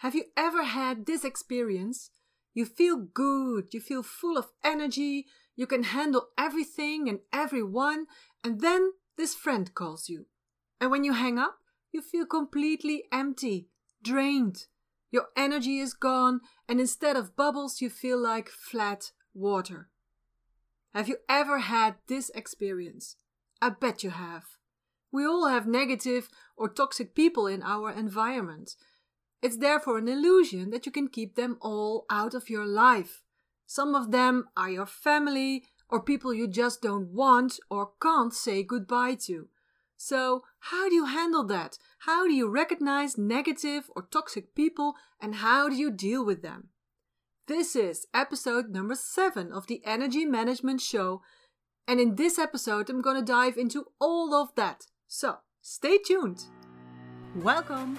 Have you ever had this experience? You feel good, you feel full of energy, you can handle everything and everyone, and then this friend calls you. And when you hang up, you feel completely empty, drained. Your energy is gone, and instead of bubbles, you feel like flat water. Have you ever had this experience? I bet you have. We all have negative or toxic people in our environment. It's therefore an illusion that you can keep them all out of your life. Some of them are your family or people you just don't want or can't say goodbye to. So, how do you handle that? How do you recognize negative or toxic people and how do you deal with them? This is episode number 7 of the Energy Management Show, and in this episode, I'm to dive into all of that. So, stay tuned. Welcome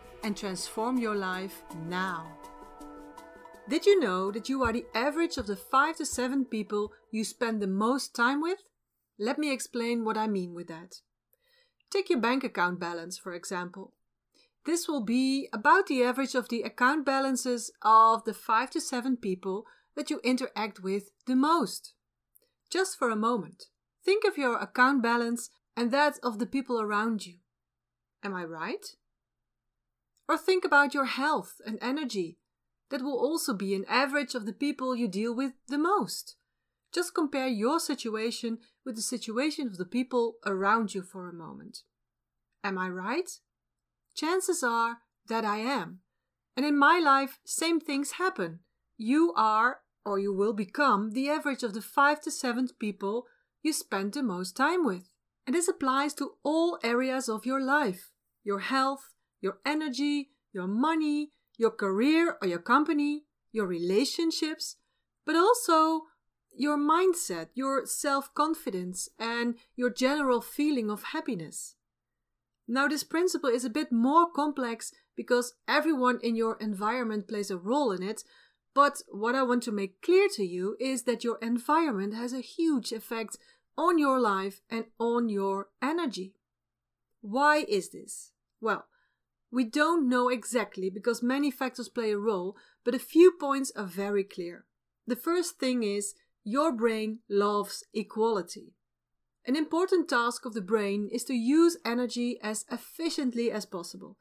and transform your life now. Did you know that you are the average of the 5 to 7 people you spend the most time with? Let me explain what I mean with that. Take your bank account balance, for example. This will be about the average of the account balances of the 5 to 7 people that you interact with the most. Just for a moment, think of your account balance and that of the people around you. Am I right? Or think about your health and energy. That will also be an average of the people you deal with the most. Just compare your situation with the situation of the people around you for a moment. Am I right? Chances are that I am. And in my life, same things happen. You are, or you will become, the average of the five to seven people you spend the most time with. And this applies to all areas of your life your health, your energy, your money, your career or your company, your relationships, but also your mindset, your self confidence, and your general feeling of happiness. Now, this principle is a bit more complex because everyone in your environment plays a role in it. But what I want to make clear to you is that your environment has a huge effect on your life and on your energy. Why is this? Well, we don't know exactly because many factors play a role, but a few points are very clear. The first thing is your brain loves equality. An important task of the brain is to use energy as efficiently as possible.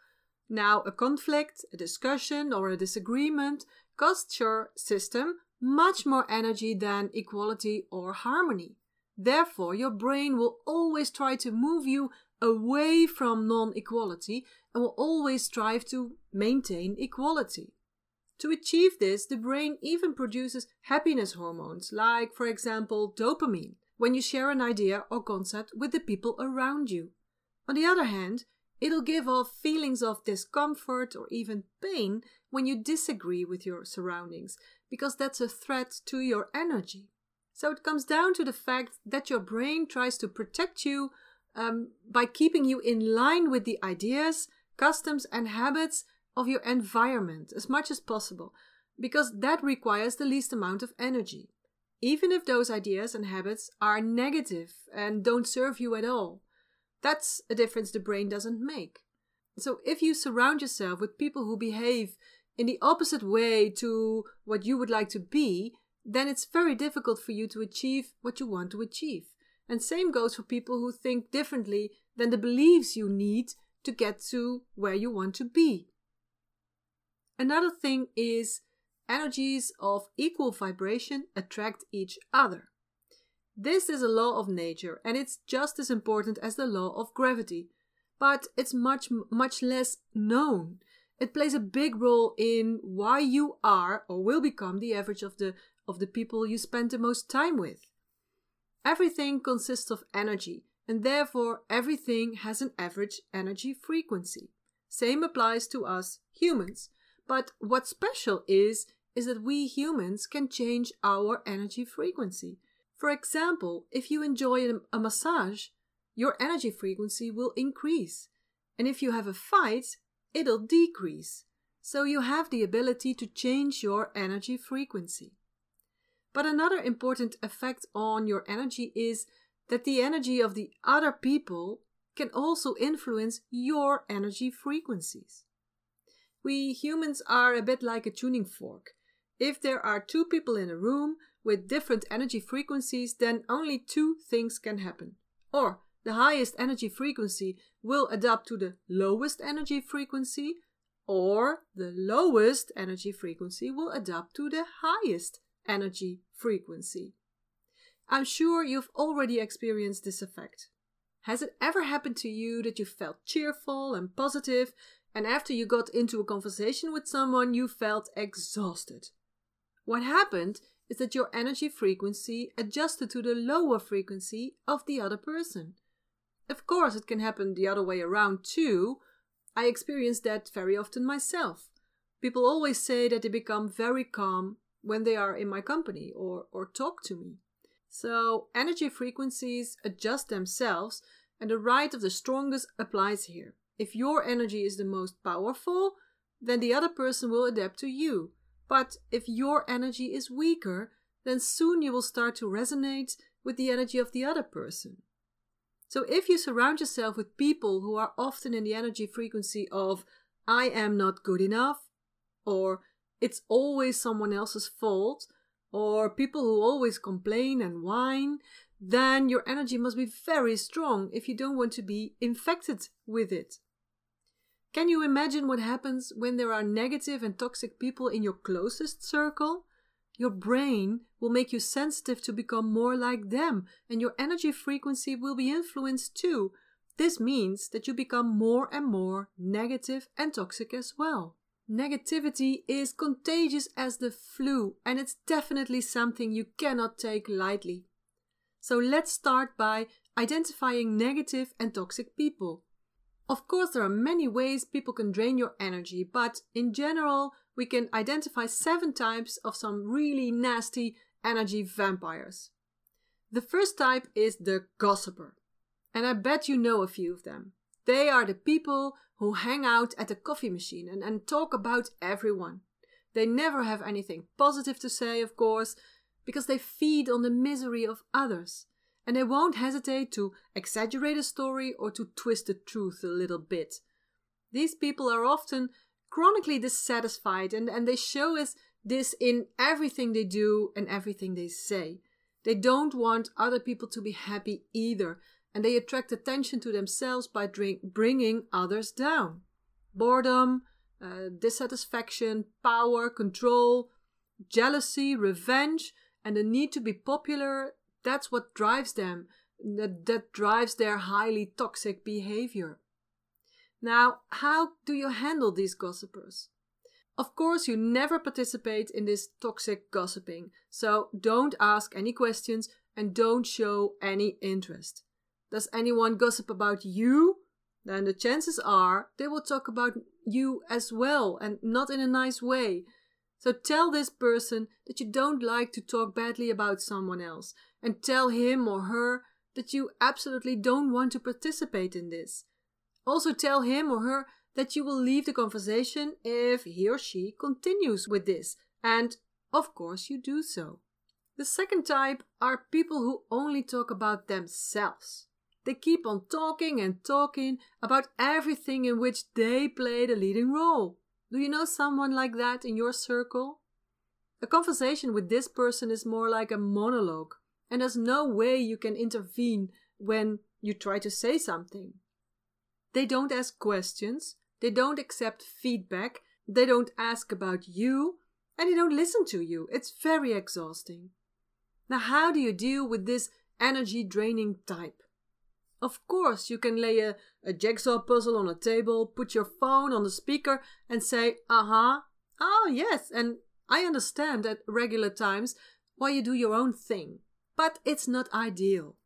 Now, a conflict, a discussion, or a disagreement costs your system much more energy than equality or harmony. Therefore, your brain will always try to move you away from non equality and will always strive to maintain equality. To achieve this, the brain even produces happiness hormones, like, for example, dopamine, when you share an idea or concept with the people around you. On the other hand, it'll give off feelings of discomfort or even pain when you disagree with your surroundings, because that's a threat to your energy. So it comes down to the fact that your brain tries to protect you um, by keeping you in line with the ideas, customs, and habits of your environment as much as possible, because that requires the least amount of energy, even if those ideas and habits are negative and don't serve you at all. That's a difference the brain doesn't make. So, if you surround yourself with people who behave in the opposite way to what you would like to be, then it's very difficult for you to achieve what you want to achieve. And same goes for people who think differently than the beliefs you need to get to where you want to be. Another thing is energies of equal vibration attract each other. This is a law of nature and it's just as important as the law of gravity, but it's much, much less known. It plays a big role in why you are or will become the average of the, of the people you spend the most time with. Everything consists of energy, and therefore everything has an average energy frequency. Same applies to us humans. But what's special is is that we humans can change our energy frequency. For example, if you enjoy a, a massage, your energy frequency will increase. And if you have a fight, it'll decrease. So you have the ability to change your energy frequency. But another important effect on your energy is that the energy of the other people can also influence your energy frequencies. We humans are a bit like a tuning fork. If there are two people in a room with different energy frequencies, then only two things can happen. Or the highest energy frequency will adapt to the lowest energy frequency, or the lowest energy frequency will adapt to the highest energy frequency. I'm sure you've already experienced this effect. Has it ever happened to you that you felt cheerful and positive, and after you got into a conversation with someone, you felt exhausted? What happened is that your energy frequency adjusted to the lower frequency of the other person. Of course, it can happen the other way around too. I experience that very often myself. People always say that they become very calm when they are in my company or, or talk to me. So, energy frequencies adjust themselves, and the right of the strongest applies here. If your energy is the most powerful, then the other person will adapt to you. But if your energy is weaker, then soon you will start to resonate with the energy of the other person. So if you surround yourself with people who are often in the energy frequency of I am not good enough, or it's always someone else's fault, or people who always complain and whine, then your energy must be very strong if you don't want to be infected with it. Can you imagine what happens when there are negative and toxic people in your closest circle? Your brain will make you sensitive to become more like them, and your energy frequency will be influenced too. This means that you become more and more negative and toxic as well. Negativity is contagious as the flu, and it's definitely something you cannot take lightly. So let's start by identifying negative and toxic people. Of course, there are many ways people can drain your energy, but in general, we can identify seven types of some really nasty energy vampires. The first type is the gossiper, and I bet you know a few of them. They are the people who hang out at the coffee machine and, and talk about everyone. They never have anything positive to say, of course, because they feed on the misery of others and they won't hesitate to exaggerate a story or to twist the truth a little bit. These people are often chronically dissatisfied and, and they show us this in everything they do and everything they say. They don't want other people to be happy either, and they attract attention to themselves by drink, bringing others down. Boredom, uh, dissatisfaction, power, control, jealousy, revenge, and the need to be popular that's what drives them, that, that drives their highly toxic behavior. Now, how do you handle these gossipers? Of course, you never participate in this toxic gossiping, so don't ask any questions and don't show any interest. Does anyone gossip about you? Then the chances are they will talk about you as well and not in a nice way. So tell this person that you don't like to talk badly about someone else and tell him or her that you absolutely don't want to participate in this. Also tell him or her that you will leave the conversation if he or she continues with this, and of course you do so. The second type are people who only talk about themselves. They keep on talking and talking about everything in which they play the leading role. Do you know someone like that in your circle? A conversation with this person is more like a monologue and there's no way you can intervene when you try to say something. They don't ask questions, they don't accept feedback, they don't ask about you, and they don't listen to you. It's very exhausting. Now, how do you deal with this energy draining type? Of course, you can lay a, a jigsaw puzzle on a table, put your phone on the speaker, and say, uh huh, oh yes, and I understand at regular times why you do your own thing but it's not ideal.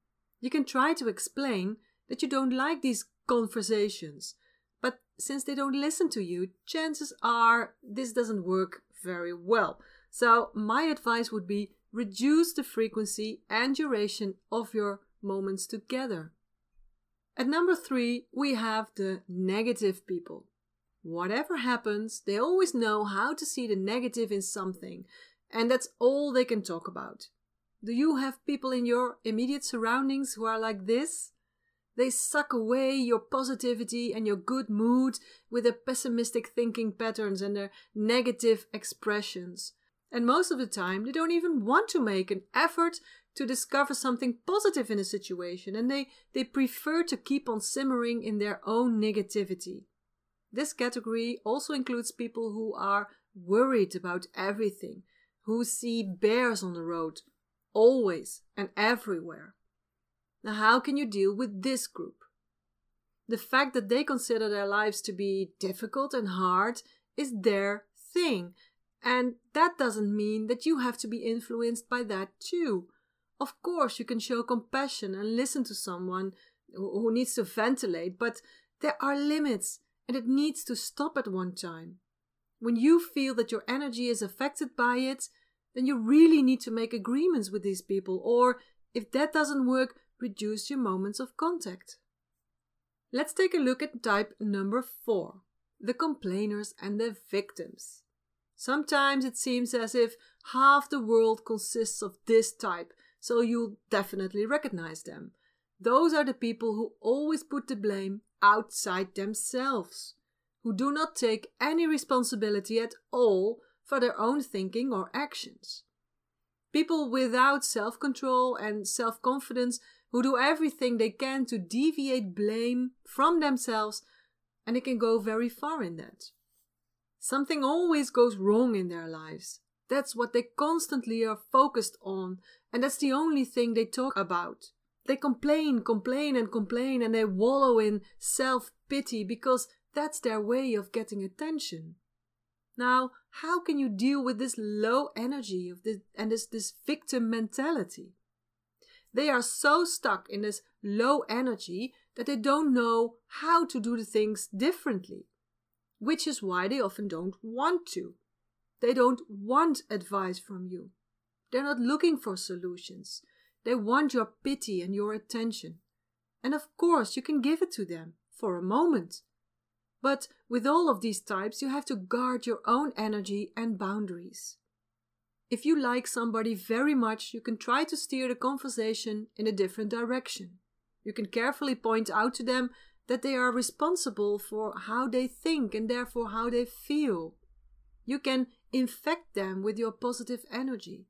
You can try to explain that you don't like these conversations, But since they don't listen to you, chances are this doesn't work very well. So, my advice would be reduce the frequency and duration of your moments together. At number three, we have the negative people. Whatever happens, they always know how to see the negative in something, and that's all they can talk about. Do you have people in your immediate surroundings who are like this? They suck away your positivity and your good mood with their pessimistic thinking patterns and their negative expressions. And most of the time, they don't even want to make an effort to discover something positive in a situation, and they, they prefer to keep on simmering in their own negativity. This category also includes people who are worried about everything, who see bears on the road, always and everywhere. Now, how can you deal with this group? The fact that they consider their lives to be difficult and hard is their thing, and that doesn't mean that you have to be influenced by that too. Of course, you can show compassion and listen to someone who needs to ventilate, but there are limits and it needs to stop at one time. When you feel that your energy is affected by it, then you really need to make agreements with these people, or if that doesn't work, reduce your moments of contact. Let's take a look at type number four the complainers and the victims. Sometimes it seems as if half the world consists of this type, so you'll definitely recognize them. Those are the people who always put the blame outside themselves, who do not take any responsibility at all for their own thinking or actions. People without self control and self confidence who do everything they can to deviate blame from themselves, and it can go very far in that. Something always goes wrong in their lives. That's what they constantly are focused on, and that's the only thing they talk about. They complain, complain, and complain, and they wallow in self pity because that's their way of getting attention. Now, how can you deal with this low energy of this and this, this victim mentality? They are so stuck in this low energy that they don't know how to do the things differently, which is why they often don't want to. They don't want advice from you. They're not looking for solutions. They want your pity and your attention. And of course, you can give it to them for a moment. But with all of these types, you have to guard your own energy and boundaries. If you like somebody very much, you can try to steer the conversation in a different direction. You can carefully point out to them that they are responsible for how they think and therefore how they feel. You can infect them with your positive energy.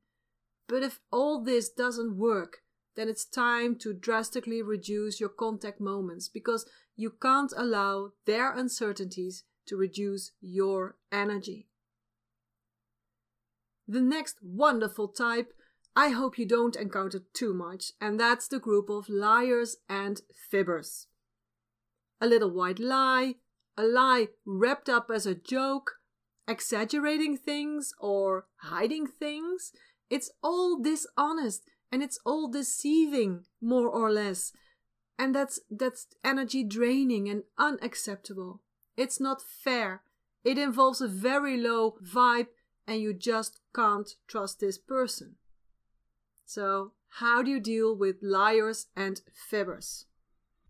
But if all this doesn't work, then it's time to drastically reduce your contact moments because you can't allow their uncertainties to reduce your energy. The next wonderful type I hope you don't encounter too much, and that's the group of liars and fibbers. A little white lie, a lie wrapped up as a joke, exaggerating things or hiding things. It's all dishonest and it's all deceiving, more or less. And that's that's energy draining and unacceptable. It's not fair. It involves a very low vibe and you just can't trust this person. So, how do you deal with liars and fibbers?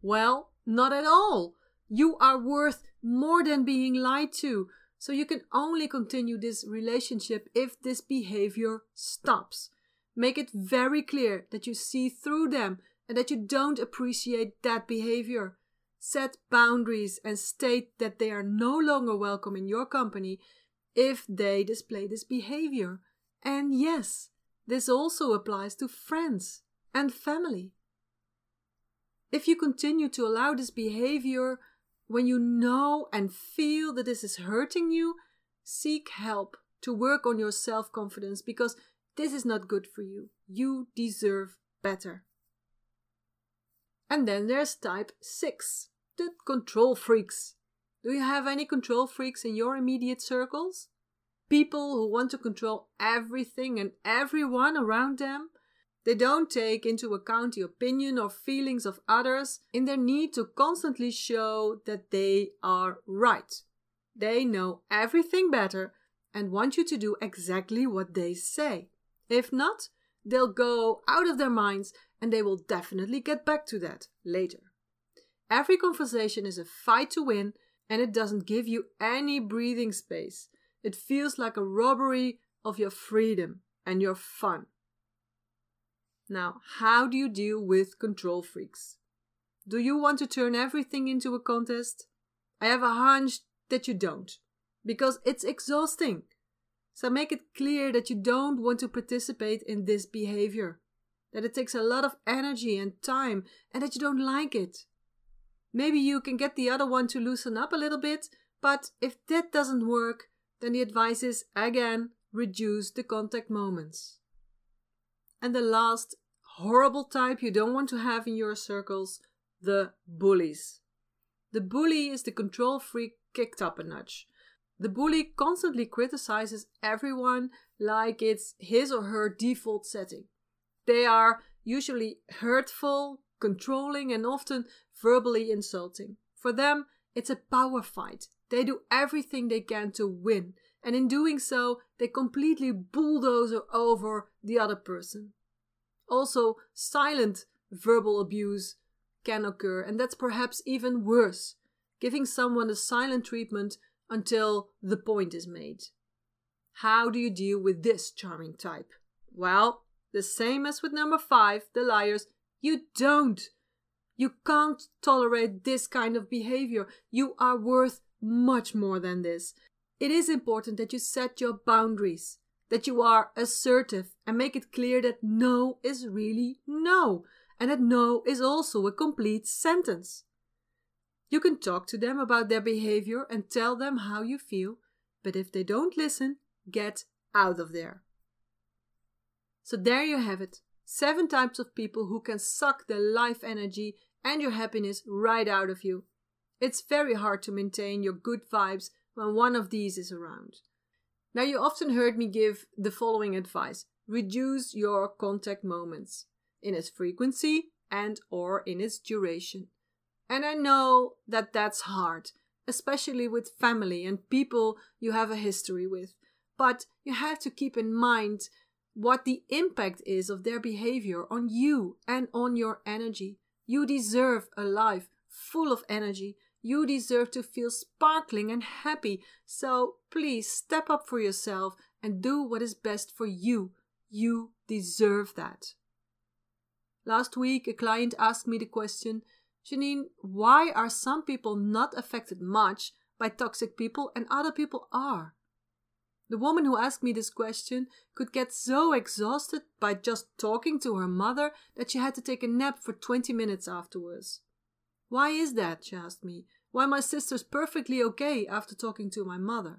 Well, not at all. You are worth more than being lied to, so you can only continue this relationship if this behavior stops. Make it very clear that you see through them and that you don't appreciate that behavior. Set boundaries and state that they are no longer welcome in your company if they display this behavior. And yes, this also applies to friends and family. If you continue to allow this behavior when you know and feel that this is hurting you, seek help to work on your self confidence because this is not good for you. You deserve better. And then there's type 6, the control freaks. Do you have any control freaks in your immediate circles? People who want to control everything and everyone around them? They don't take into account the opinion or feelings of others in their need to constantly show that they are right. They know everything better and want you to do exactly what they say. If not, they'll go out of their minds and they will definitely get back to that later. Every conversation is a fight to win and it doesn't give you any breathing space. It feels like a robbery of your freedom and your fun. Now, how do you deal with control freaks? Do you want to turn everything into a contest? I have a hunch that you don't, because it's exhausting. So make it clear that you don't want to participate in this behavior, that it takes a lot of energy and time, and that you don't like it. Maybe you can get the other one to loosen up a little bit, but if that doesn't work, then the advice is again reduce the contact moments. And the last horrible type you don't want to have in your circles the bullies. The bully is the control freak kicked up a notch. The bully constantly criticizes everyone like it's his or her default setting. They are usually hurtful, controlling, and often verbally insulting. For them, it's a power fight. They do everything they can to win, and in doing so, they completely bulldoze over the other person. Also, silent verbal abuse can occur, and that's perhaps even worse, giving someone a silent treatment until the point is made. How do you deal with this charming type? Well, the same as with number five, the liars, you don't. You can't tolerate this kind of behavior. You are worth much more than this. It is important that you set your boundaries that you are assertive and make it clear that no is really no, and that no is also a complete sentence. You can talk to them about their behavior and tell them how you feel, but if they don't listen, get out of there. So there you have it. Seven types of people who can suck the life energy and your happiness right out of you. It's very hard to maintain your good vibes when one of these is around. Now, you often heard me give the following advice reduce your contact moments in its frequency and or in its duration. And I know that that's hard, especially with family and people you have a history with. But you have to keep in mind what the impact is of their behavior on you and on your energy. You deserve a life full of energy you deserve to feel sparkling and happy. So please step up for yourself and do what is best for you. You deserve that. Last week, a client asked me the question Janine, why are some people not affected much by toxic people and other people are? The woman who asked me this question could get so exhausted by just talking to her mother that she had to take a nap for 20 minutes afterwards. Why is that? she asked me. Why my sister's perfectly okay after talking to my mother?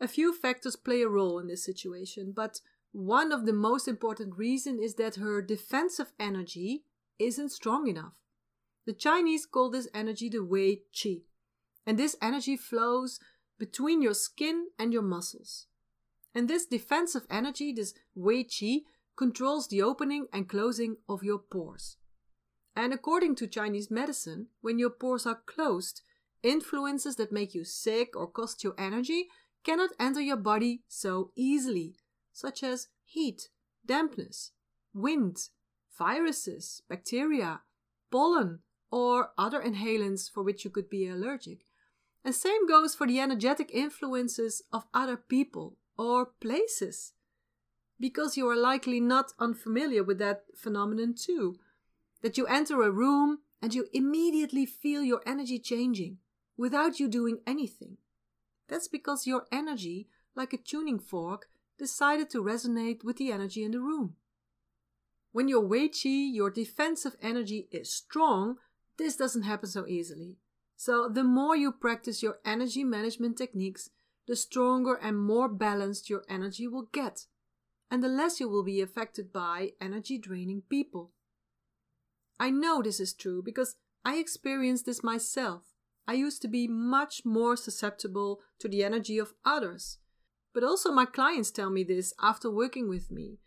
A few factors play a role in this situation, but one of the most important reasons is that her defensive energy isn't strong enough. The Chinese call this energy the Wei Qi, and this energy flows between your skin and your muscles. And this defensive energy, this Wei Qi, controls the opening and closing of your pores. And according to Chinese medicine, when your pores are closed, influences that make you sick or cost you energy cannot enter your body so easily, such as heat, dampness, wind, viruses, bacteria, pollen, or other inhalants for which you could be allergic. And same goes for the energetic influences of other people or places, because you are likely not unfamiliar with that phenomenon too. That you enter a room and you immediately feel your energy changing without you doing anything. That's because your energy, like a tuning fork, decided to resonate with the energy in the room. When your Wei Qi, your defensive energy, is strong, this doesn't happen so easily. So, the more you practice your energy management techniques, the stronger and more balanced your energy will get, and the less you will be affected by energy draining people. I know this is true because I experienced this myself. I used to be much more susceptible to the energy of others. But also, my clients tell me this after working with me.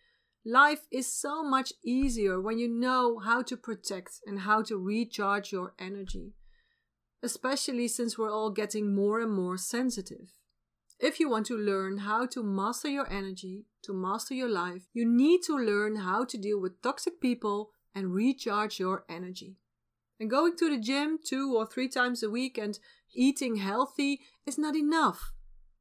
Life is so much easier when you know how to protect and how to recharge your energy, especially since we're all getting more and more sensitive. If you want to learn how to master your energy, to master your life, you need to learn how to deal with toxic people and recharge your energy. And going to the gym two or three times a week and eating healthy is not enough.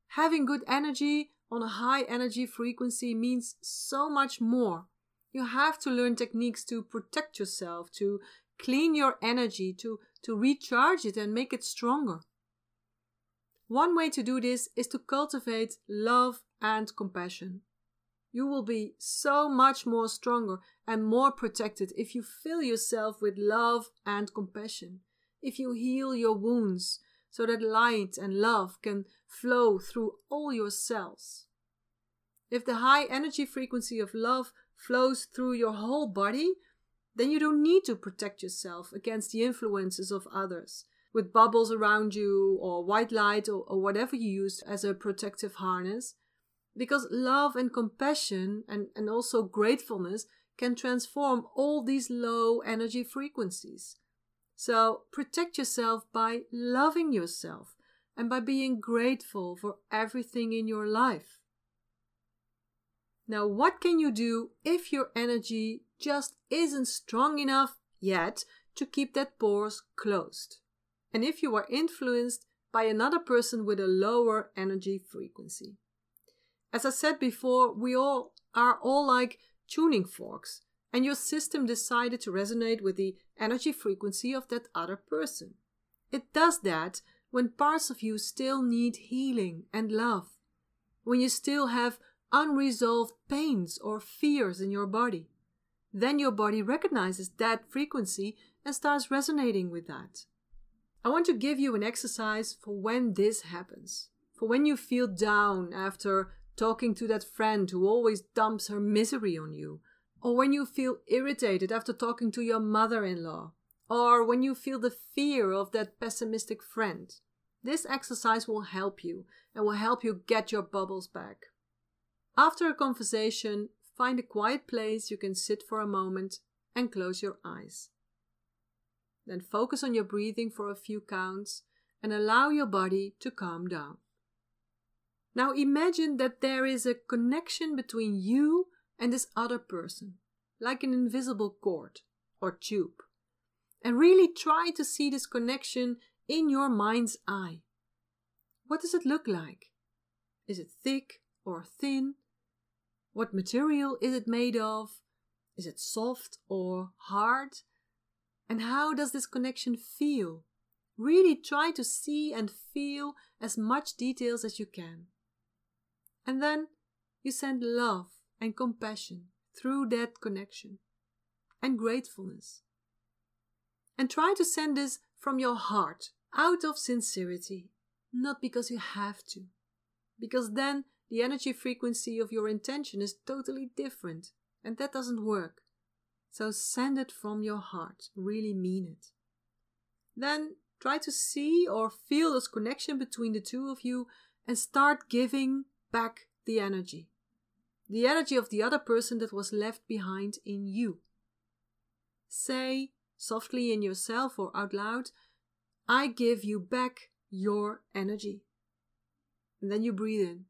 Having good energy on a high energy frequency means so much more. You have to learn techniques to protect yourself, to clean your energy, to, to recharge it and make it stronger. One way to do this is to cultivate love and compassion. You will be so much more stronger and more protected if you fill yourself with love and compassion. If you heal your wounds so that light and love can flow through all your cells. If the high energy frequency of love flows through your whole body, then you don't need to protect yourself against the influences of others with bubbles around you or white light or, or whatever you use as a protective harness. Because love and compassion and, and also gratefulness can transform all these low energy frequencies. So protect yourself by loving yourself and by being grateful for everything in your life. Now, what can you do if your energy just isn't strong enough yet to keep that pores closed? and if you are influenced by another person with a lower energy frequency. As I said before, we all are all like tuning forks, and your system decided to resonate with the energy frequency of that other person. It does that when parts of you still need healing and love, when you still have unresolved pains or fears in your body. Then your body recognizes that frequency and starts resonating with that. I want to give you an exercise for when this happens. For when you feel down after talking to that friend who always dumps her misery on you. Or when you feel irritated after talking to your mother in law. Or when you feel the fear of that pessimistic friend. This exercise will help you and will help you get your bubbles back. After a conversation, find a quiet place you can sit for a moment and close your eyes. Then focus on your breathing for a few counts and allow your body to calm down. Now imagine that there is a connection between you and this other person, like an invisible cord or tube. And really try to see this connection in your mind's eye. What does it look like? Is it thick or thin? What material is it made of? Is it soft or hard? And how does this connection feel? Really try to see and feel as much details as you can. And then you send love and compassion through that connection and gratefulness. And try to send this from your heart, out of sincerity, not because you have to, because then the energy frequency of your intention is totally different, and that doesn't work. So send it from your heart, really mean it. Then try to see or feel this connection between the two of you and start giving back the energy. The energy of the other person that was left behind in you. Say softly in yourself or out loud, I give you back your energy. And then you breathe in.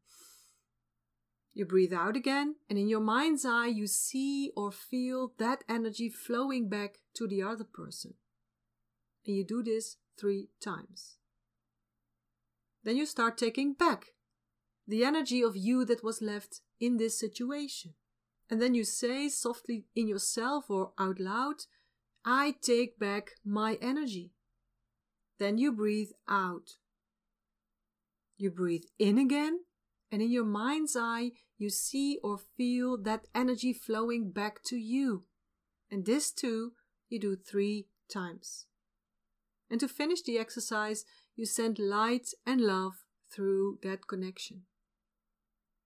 You breathe out again, and in your mind's eye, you see or feel that energy flowing back to the other person. And you do this three times. Then you start taking back the energy of you that was left in this situation. And then you say softly in yourself or out loud, I take back my energy. Then you breathe out. You breathe in again, and in your mind's eye, you see or feel that energy flowing back to you. And this too, you do three times. And to finish the exercise, you send light and love through that connection.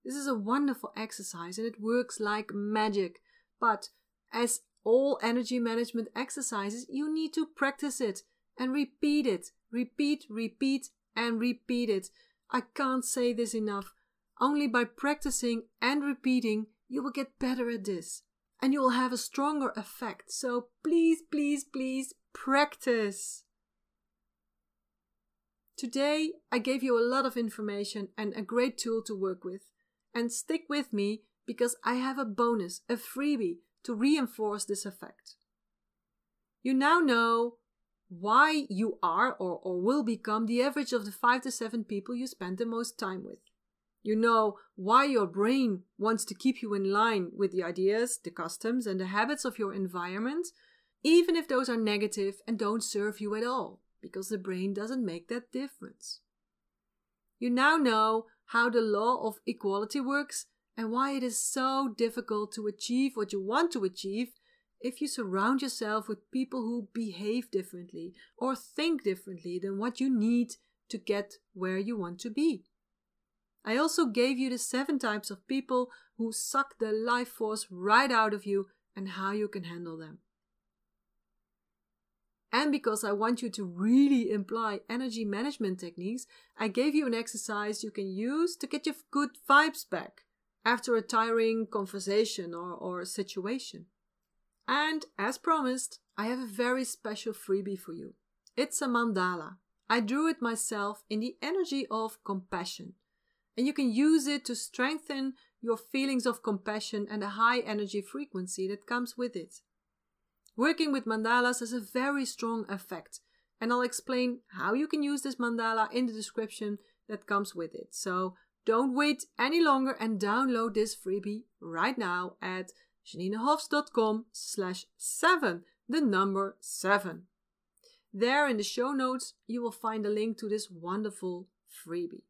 This is a wonderful exercise and it works like magic. But as all energy management exercises, you need to practice it and repeat it. Repeat, repeat, and repeat it. I can't say this enough. Only by practicing and repeating you will get better at this and you will have a stronger effect. So please, please, please practice. Today, I gave you a lot of information and a great tool to work with. And stick with me because I have a bonus, a freebie to reinforce this effect. You now know why you are or, or will become the average of the five to seven people you spend the most time with. You know why your brain wants to keep you in line with the ideas, the customs, and the habits of your environment, even if those are negative and don't serve you at all, because the brain doesn't make that difference. You now know how the law of equality works and why it is so difficult to achieve what you want to achieve if you surround yourself with people who behave differently or think differently than what you need to get where you want to be. I also gave you the seven types of people who suck the life force right out of you and how you can handle them. And because I want you to really imply energy management techniques, I gave you an exercise you can use to get your good vibes back after a tiring conversation or, or situation. And as promised, I have a very special freebie for you. It's a mandala. I drew it myself in the energy of compassion and you can use it to strengthen your feelings of compassion and the high energy frequency that comes with it. Working with mandalas has a very strong effect, and I'll explain how you can use this mandala in the description that comes with it. So don't wait any longer and download this freebie right now at janinehofs.com slash 7, the number 7. There in the show notes, you will find a link to this wonderful freebie.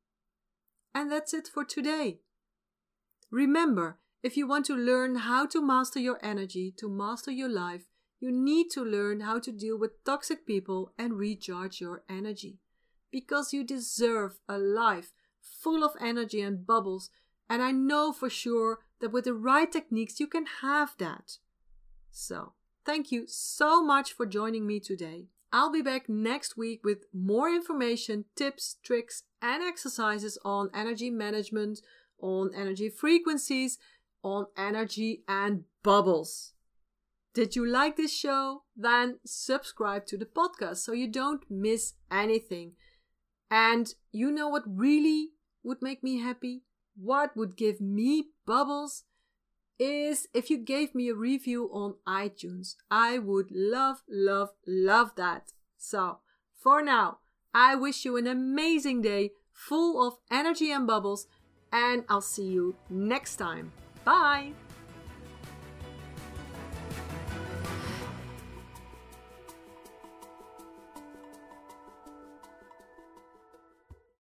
And that's it for today. Remember, if you want to learn how to master your energy, to master your life, you need to learn how to deal with toxic people and recharge your energy. Because you deserve a life full of energy and bubbles, and I know for sure that with the right techniques you can have that. So, thank you so much for joining me today. I'll be back next week with more information, tips, tricks, and exercises on energy management, on energy frequencies, on energy and bubbles. Did you like this show? Then subscribe to the podcast so you don't miss anything. And you know what really would make me happy? What would give me bubbles? is if you gave me a review on iTunes. I would love, love, love that. So, for now, I wish you an amazing day full of energy and bubbles, and I'll see you next time. Bye!